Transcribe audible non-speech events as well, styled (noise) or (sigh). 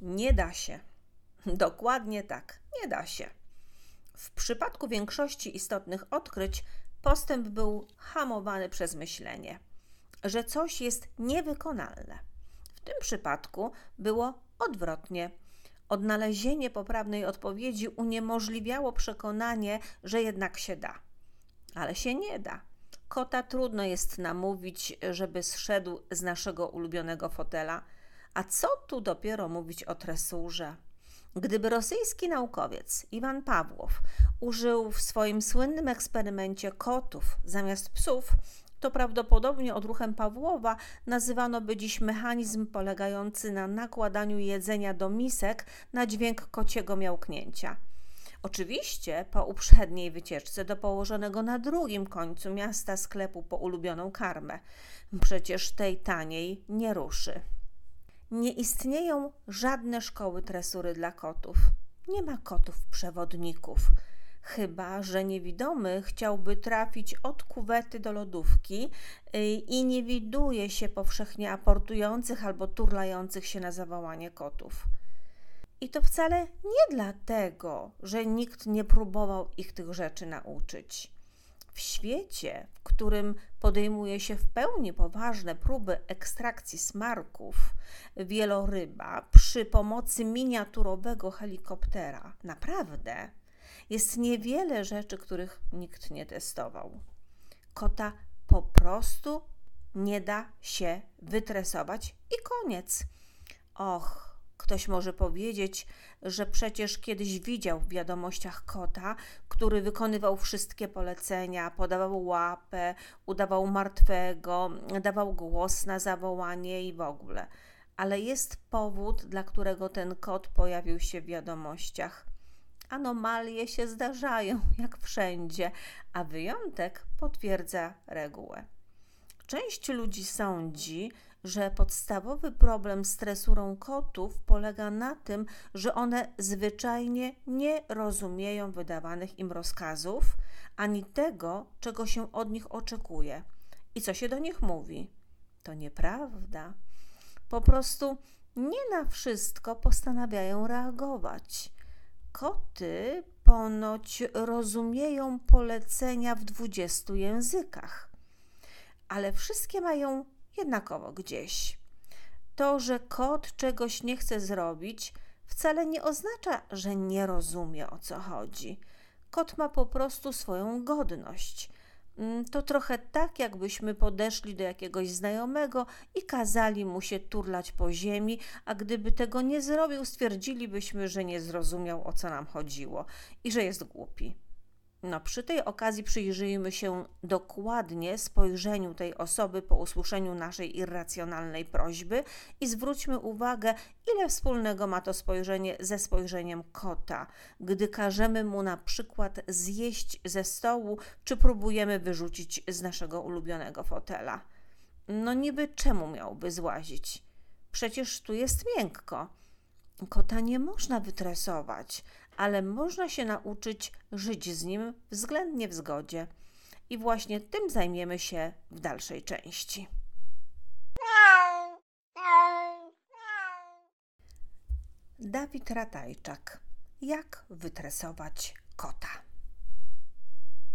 Nie da się. (laughs) Dokładnie tak, nie da się. W przypadku większości istotnych odkryć postęp był hamowany przez myślenie, że coś jest niewykonalne. W tym przypadku było odwrotnie. Odnalezienie poprawnej odpowiedzi uniemożliwiało przekonanie, że jednak się da. Ale się nie da. Kota trudno jest namówić, żeby zszedł z naszego ulubionego fotela. A co tu dopiero mówić o tresurze? Gdyby rosyjski naukowiec Iwan Pawłow użył w swoim słynnym eksperymencie kotów zamiast psów, to prawdopodobnie odruchem Pawłowa nazywano by dziś mechanizm polegający na nakładaniu jedzenia do misek na dźwięk kociego miałknięcia. Oczywiście po uprzedniej wycieczce do położonego na drugim końcu miasta sklepu po ulubioną karmę. Przecież tej taniej nie ruszy. Nie istnieją żadne szkoły tresury dla kotów. Nie ma kotów przewodników. Chyba, że niewidomy chciałby trafić od kuwety do lodówki y, i nie widuje się powszechnie aportujących albo turlających się na zawołanie kotów. I to wcale nie dlatego, że nikt nie próbował ich tych rzeczy nauczyć. W świecie, w którym podejmuje się w pełni poważne próby ekstrakcji smarków, wieloryba przy pomocy miniaturowego helikoptera, naprawdę jest niewiele rzeczy, których nikt nie testował. Kota po prostu nie da się wytresować i koniec. Och, Ktoś może powiedzieć, że przecież kiedyś widział w wiadomościach kota, który wykonywał wszystkie polecenia, podawał łapę, udawał martwego, dawał głos na zawołanie i w ogóle. Ale jest powód, dla którego ten kot pojawił się w wiadomościach. Anomalie się zdarzają, (laughs) jak wszędzie, a wyjątek potwierdza regułę. Część ludzi sądzi, że podstawowy problem z tresurą kotów polega na tym, że one zwyczajnie nie rozumieją wydawanych im rozkazów, ani tego, czego się od nich oczekuje i co się do nich mówi. To nieprawda. Po prostu nie na wszystko postanawiają reagować. Koty ponoć rozumieją polecenia w dwudziestu językach, ale wszystkie mają jednakowo gdzieś. To, że kot czegoś nie chce zrobić, wcale nie oznacza, że nie rozumie o co chodzi. Kot ma po prostu swoją godność. Mm, to trochę tak, jakbyśmy podeszli do jakiegoś znajomego i kazali mu się turlać po ziemi, a gdyby tego nie zrobił, stwierdzilibyśmy, że nie zrozumiał o co nam chodziło i że jest głupi. No, przy tej okazji przyjrzyjmy się dokładnie spojrzeniu tej osoby po usłyszeniu naszej irracjonalnej prośby i zwróćmy uwagę, ile wspólnego ma to spojrzenie ze spojrzeniem kota, gdy każemy mu na przykład zjeść ze stołu, czy próbujemy wyrzucić z naszego ulubionego fotela. No niby czemu miałby złazić? Przecież tu jest miękko. Kota nie można wytresować, ale można się nauczyć żyć z nim względnie w zgodzie. I właśnie tym zajmiemy się w dalszej części. Dawid Ratajczak. Jak wytresować kota?